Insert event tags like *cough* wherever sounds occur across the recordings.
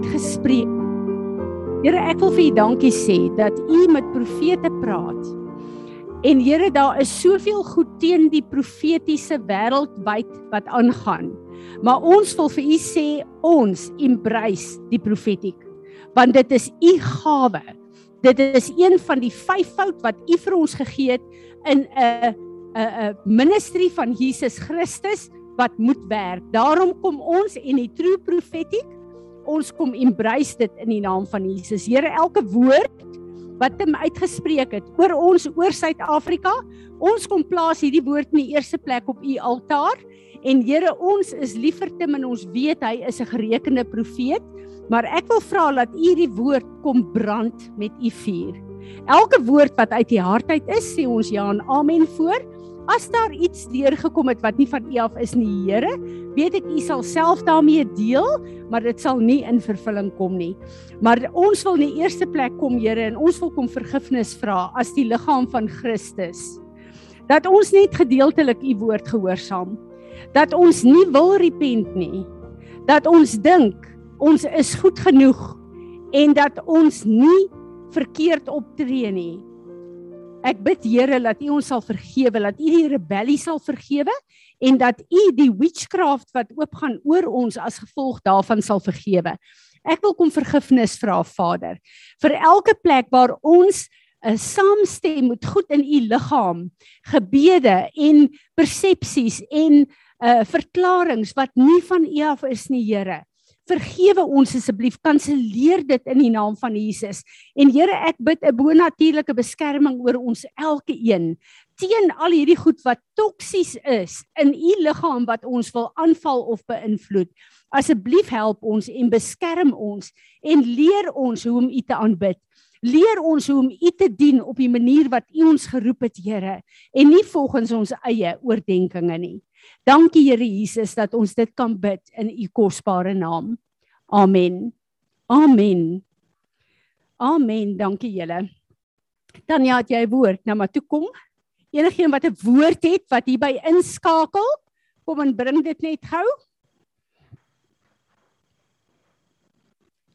uitgespreek. Here, ek wil vir U dankie sê dat U met profete praat. En Here, daar is soveel goed teen die profetiese wêreldwyd wat aangaan. Maar ons wil vir U sê ons embrace die profetiek want dit is U gawe. Dit is een van die vyf fout wat U vir ons gegee het in 'n 'n 'n ministry van Jesus Christus wat moet werk. Daarom kom ons en die true prophetic ons kom embrace dit in die naam van Jesus. Here, elke woord wat hom uitgespreek het oor ons oor Suid-Afrika, ons kom plaas hierdie woord in die eerste plek op u altaar. En Here, ons is lief vir hom en ons weet hy is 'n gerekende profeet, maar ek wil vra dat u hierdie woord kom brand met u vuur. Elke woord wat uit die hart uit is, sê ons ja en amen voor. As daar iets deurgekom het wat nie van U af is nie, Here, weet ek U sal self daarmee deel, maar dit sal nie in vervulling kom nie. Maar ons wil in die eerste plek kom, Here, en ons wil kom vergifnis vra as die liggaam van Christus. Dat ons net gedeeltelik U woord gehoorsaam. Dat ons nie wil repent nie. Dat ons dink ons is goed genoeg en dat ons nie verkeerd optree nie. Ek bid Here dat U ons sal vergewe, dat U die rebellie sal vergewe en dat U die witchcraft wat oopgaan oor ons as gevolg daarvan sal vergewe. Ek wil kom vergifnis vra Vader vir elke plek waar ons 'n saamstem met goed in u liggaam, gebede en persepsies en uh verklaringe wat nie van u af is nie, Here vergewe ons asseblief kanselleer dit in die naam van Jesus. En Here ek bid 'n bonatuurlike beskerming oor ons elke een teen al hierdie goed wat toksies is in u liggaam wat ons wil aanval of beïnvloed. Asseblief help ons en beskerm ons en leer ons hoe om u te aanbid. Leer ons hoe om u te dien op die manier wat u ons geroep het Here en nie volgens ons eie oordeenkings nie Dankie Here Jesus dat ons dit kan bid in u kosbare naam. Amen. Amen. Amen. Dankie julle. Tanya, het jy 'n woord nou maar toe kom? Enigeen wat 'n woord het wat hierby inskakel, kom en bring dit net gou.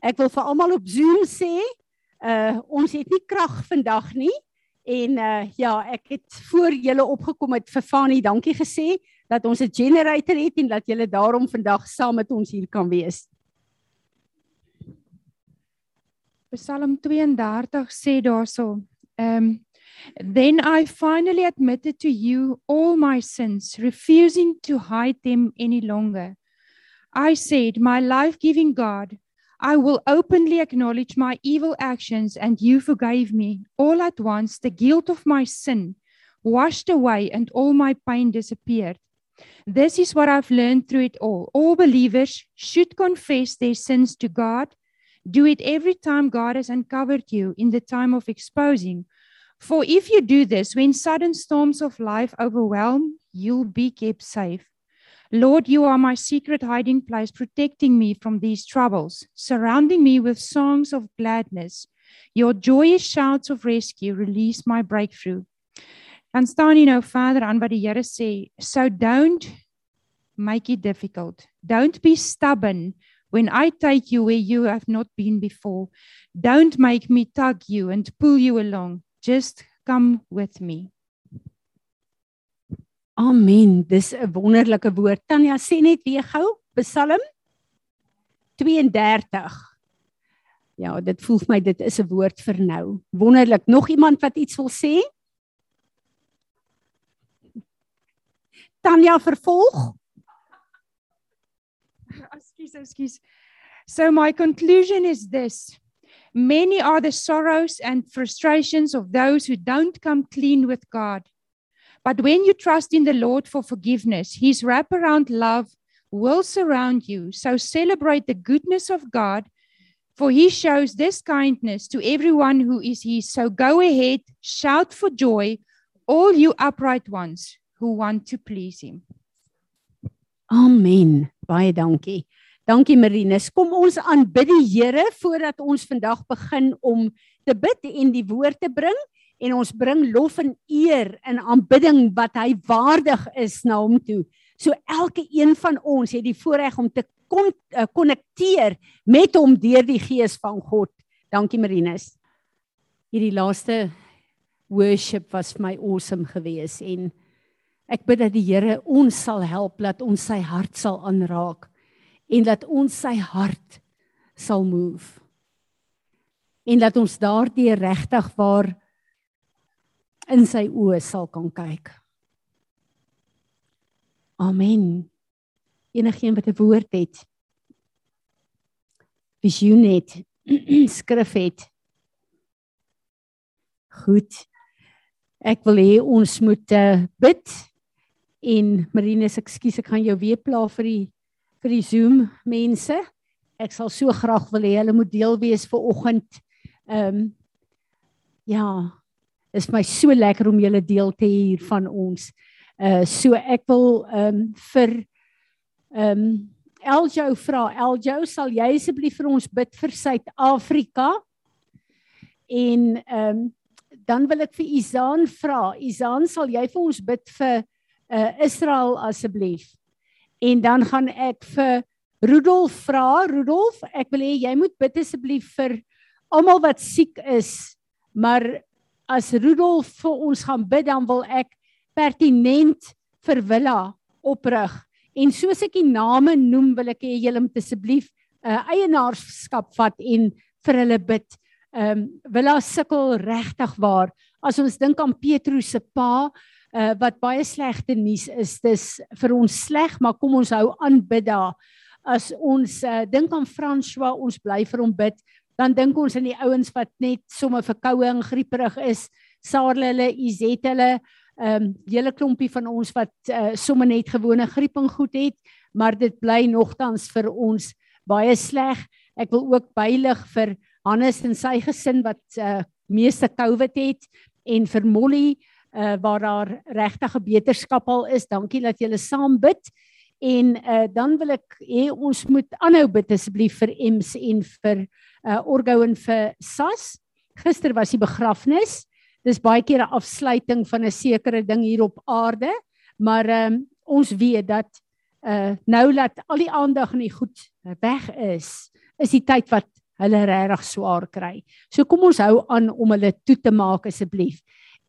Ek wil vir almal op Zoom sê, uh ons het nie krag vandag nie en uh ja, ek het voor julle opgekom het vir Fani dankie gesê dat ons 'n generator het en dat julle daarom vandag saam met ons hier kan wees. Psalm 32 sê daarso, um then I finally admitted to you all my sins, refusing to hide them any longer. I said, my life-giving God, I will openly acknowledge my evil actions and you forgave me. All at once the guilt of my sin washed away and all my pain disappeared. This is what I've learned through it all. All believers should confess their sins to God. Do it every time God has uncovered you in the time of exposing. For if you do this, when sudden storms of life overwhelm, you'll be kept safe. Lord, you are my secret hiding place, protecting me from these troubles, surrounding me with songs of gladness. Your joyous shouts of rescue release my breakthrough. Dan staan jy nou verder aan wat die Here sê, so don't make it difficult. Don't be stubborn when I take you where you have not been before. Don't make me tug you and pull you along. Just come with me. Amen. Dis 'n wonderlike woord. Tanya sê net weer gou Psalm 32. Ja, dit voel vir my dit is 'n woord vir nou. Wonderlik. Nog iemand wat iets wil sê? Tanya vervolg. Excuse, excuse. So my conclusion is this. Many are the sorrows and frustrations of those who don't come clean with God. But when you trust in the Lord for forgiveness, his wraparound love will surround you. So celebrate the goodness of God, for he shows this kindness to everyone who is his. So go ahead, shout for joy, all you upright ones who want to please him. Amen. Baie dankie. Dankie Marinus. Kom ons aanbid die Here voordat ons vandag begin om te bid en die woord te bring en ons bring lof en eer in aanbidding wat hy waardig is na hom toe. So elke een van ons het die voorreg om te kon uh, konnekteer met hom deur die gees van God. Dankie Marinus. Hierdie laaste worship was vir my awesome geweest en ek bid dat die Here ons sal help dat ons sy hart sal aanraak en dat ons sy hart sal move. En dat ons daardie regtig waar in sy oë sal kan kyk. Amen. Enigeen wat 'n woord het. Visioen het, *clears throat* skrif het. Goed. Ek wil hê ons moet uh, bid en Marinus, ekskuus, ek gaan jou weer pla vir die vir die Zoom mense. Ek sal so graag wil hê hulle moet deel wees vir oggend. Ehm um, ja, is my so lekker om julle deel te hê hier van ons. Uh so ek wil ehm um, vir ehm um, Eljo vra, Eljo, sal jy asseblief vir ons bid vir Suid-Afrika? En ehm um, dan wil ek vir Izaan vra, Izaan, sal jy vir ons bid vir uh Israel asseblief? En dan gaan ek vir Rudolf vra, Rudolf, ek wil hê jy moet bid asseblief vir almal wat siek is. Maar as Rudolf vir ons gaan bid, dan wil ek pertinent vir Willa oprig. En soos ek die name noem, wil ek hê julle moet asseblief 'n uh, eienaarskap vat en vir hulle bid. Ehm um, Willa sukkel regtig waar. As ons dink aan Petrus se pa, uh, wat baie slegte nuus is, dis vir ons sleg, maar kom ons hou aan bid daar. As ons uh, dink aan François, ons bly vir hom bid, dan dink ons aan die ouens wat net sommer verkoue en grieperig is. Sarle hulle, Izet hulle, ehm um, hele klompie van ons wat uh, sommer net gewone griep en goed het, maar dit bly nogtans vir ons baie sleg. Ek wil ook bylig vir Hannes en sy gesin wat uh, meeste COVID het en vir Molly uh, waar daar regtige beterskap al is. Dankie dat julle saam bid. En uh, dan wil ek hê ons moet aanhou bid asseblief vir Ems en vir uh, Orgo en vir Sas. Gister was die begrafnis dis baie keer 'n afsluiting van 'n sekere ding hier op aarde, maar um, ons weet dat uh nou dat al die aandag en die goed weg is, is die tyd wat hulle regtig swaar kry. So kom ons hou aan om hulle toe te maak asseblief.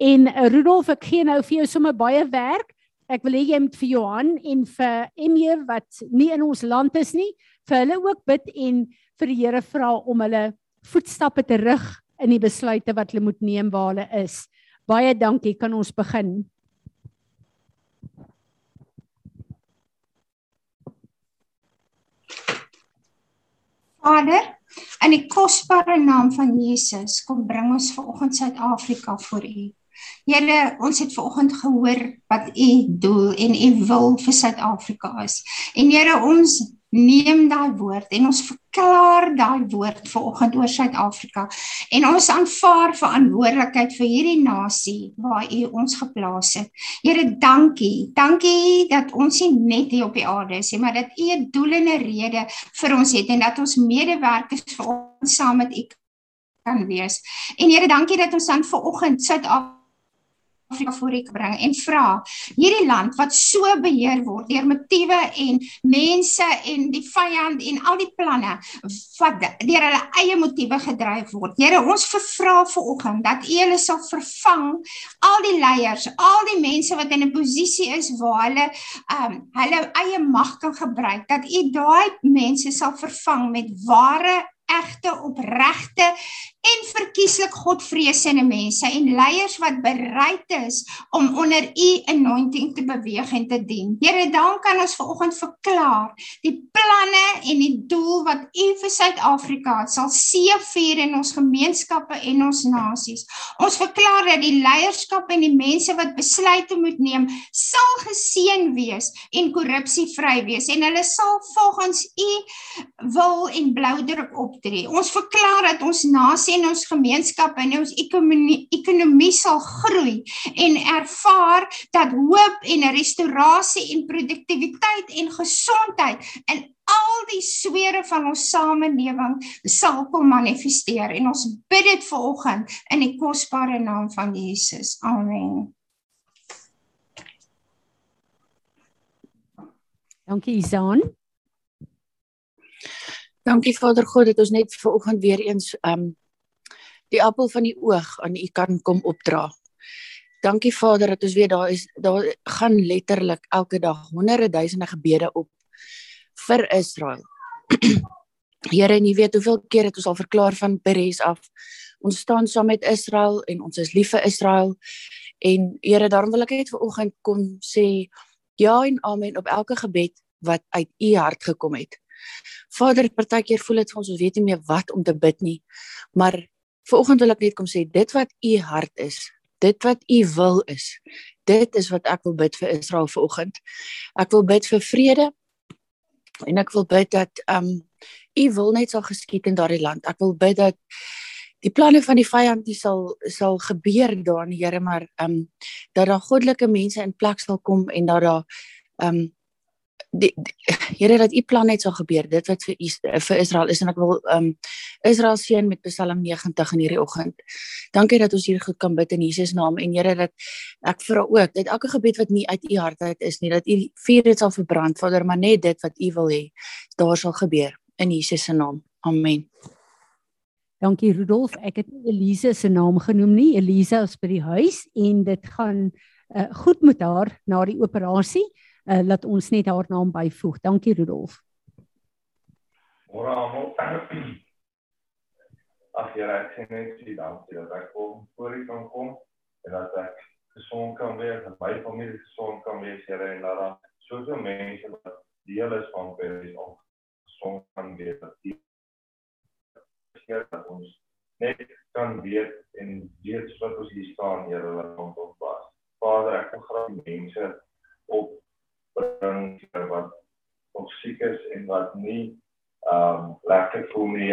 En uh, Rudolf, ek gee nou vir jou sommer baie werk. Ek wil hê jy moet vir Johan en vir Emie wat nie in ons land is nie, vir hulle ook bid en vir die Here vra om hulle voetstappe te rig in die besluite wat hulle moet neem waar hulle is. Baie dankie, kan ons begin. Vader, in die kosbare naam van Jesus, kom bring ons vanoggend Suid-Afrika voor U. Here, ons het vanoggend gehoor wat U doel en U wil vir Suid-Afrika is. En Here, ons neem daai woord en ons verklaar daai woord vanoggend oor Suid-Afrika en ons aanvaar verantwoordelikheid vir hierdie nasie waar U ons geplaas het. Here, dankie. Dankie dat ons nie net hier op die aarde is nie, maar dat U 'n doel en 'n rede vir ons het en dat ons medewerkers vir ons saam met U kan wees. En Here, dankie dat ons dan vanoggend Suid-Afrika Afrika voor ek bring en vra hierdie land wat so beheer word deur motiewe en mense en die vyand en al die planne wat deur hulle eie motiewe gedryf word. Here, ons vervra vir oggend dat U hulle sal vervang al die leiers, al die mense wat in 'n posisie is waar hulle um hulle eie mag kan gebruik, dat U daai mense sal vervang met ware egte opregte en verkieslik Godvreesende mense en leiers wat bereid is om onder u anointing te beweeg en te dien. Here, dan kan ons vanoggend verklaar die planne en die doel wat u vir Suid-Afrika sal seëvier in ons gemeenskappe en ons nasies. Ons verklaar dat die leierskap en die mense wat besluite moet neem, sal geseën wees en korrupsievry wees en hulle sal volgens u wil en bloudruk op optree. Ons verklaar dat ons nasie en ons gemeenskap en ons ekonomie ekonomie sal groei en ervaar dat hoop en restaurasie en produktiwiteit en gesondheid in al die swere van ons samelewing sal kom manifesteer en ons bid dit vanoggend in die kosbare naam van Jesus. Amen. Dankie Izaan. Dankie Vader God dat ons net vanoggend weer eens um die appel van die oog aan U kan kom opdra. Dankie Vader dat ons weer daar is. Daar gaan letterlik elke dag honderde duisende gebede op vir Israel. *clears throat* Here, en jy weet hoeveel keer het ons al verklaar van Peres af. Ons staan saam met Israel en ons is lief vir Israel. En Here, daarom wil ek net vanoggend kom sê ja en amen op elke gebed wat uit u hart gekom het. Vader, partykeer voel dit vir ons ons weet nie meer wat om te bid nie. Maar vanoggend wil ek net kom sê dit wat u hart is, dit wat u wil is. Dit is wat ek wil bid vir Israel vanoggend. Ek wil bid vir vrede en ek wil bid dat um u wil net sal geskied in daardie land. Ek wil bid dat die planne van die vyand nie sal sal gebeur daar in die Here maar um dat daar goddelike mense in plek sal kom en dat daar um die, die *sighs* Here dat u plan net sal gebeur dit wat vir vir Israel is en ek wil um Israel seën met Psalm 90 in hierdie oggend. Dankie dat ons hier goed kan bid in Jesus naam en Here dat ek vra ook dat elke gebed wat nie uit u hart uit is nie dat u vuur dit sal verbrand Vader maar net dit wat u wil hê daar sal gebeur in Jesus se naam. Amen. Dankie Rudolf. Ek het nie Elise se naam genoem nie. Elise is by die huis en dit gaan uh, goed met haar na die operasie uh, laat ons net haar naam byvoeg. Dankie Rudolf. Môre almal. *clears throat* Ag ja, ek sê net sê dankie dat ek kom voor u kan kom en dat ek gesond kan wees, dat my familie gesond kan wees, Here en dat daar soveel mense wat deel is van Paris ook gesond kan wees. Dat die Heer dat ons net kan weet en weet wat ons hier staan, Here, wat ons op was. Vader, ek wil graag mense op bring wat of siek is en wat nie ehm um, lekker voel nie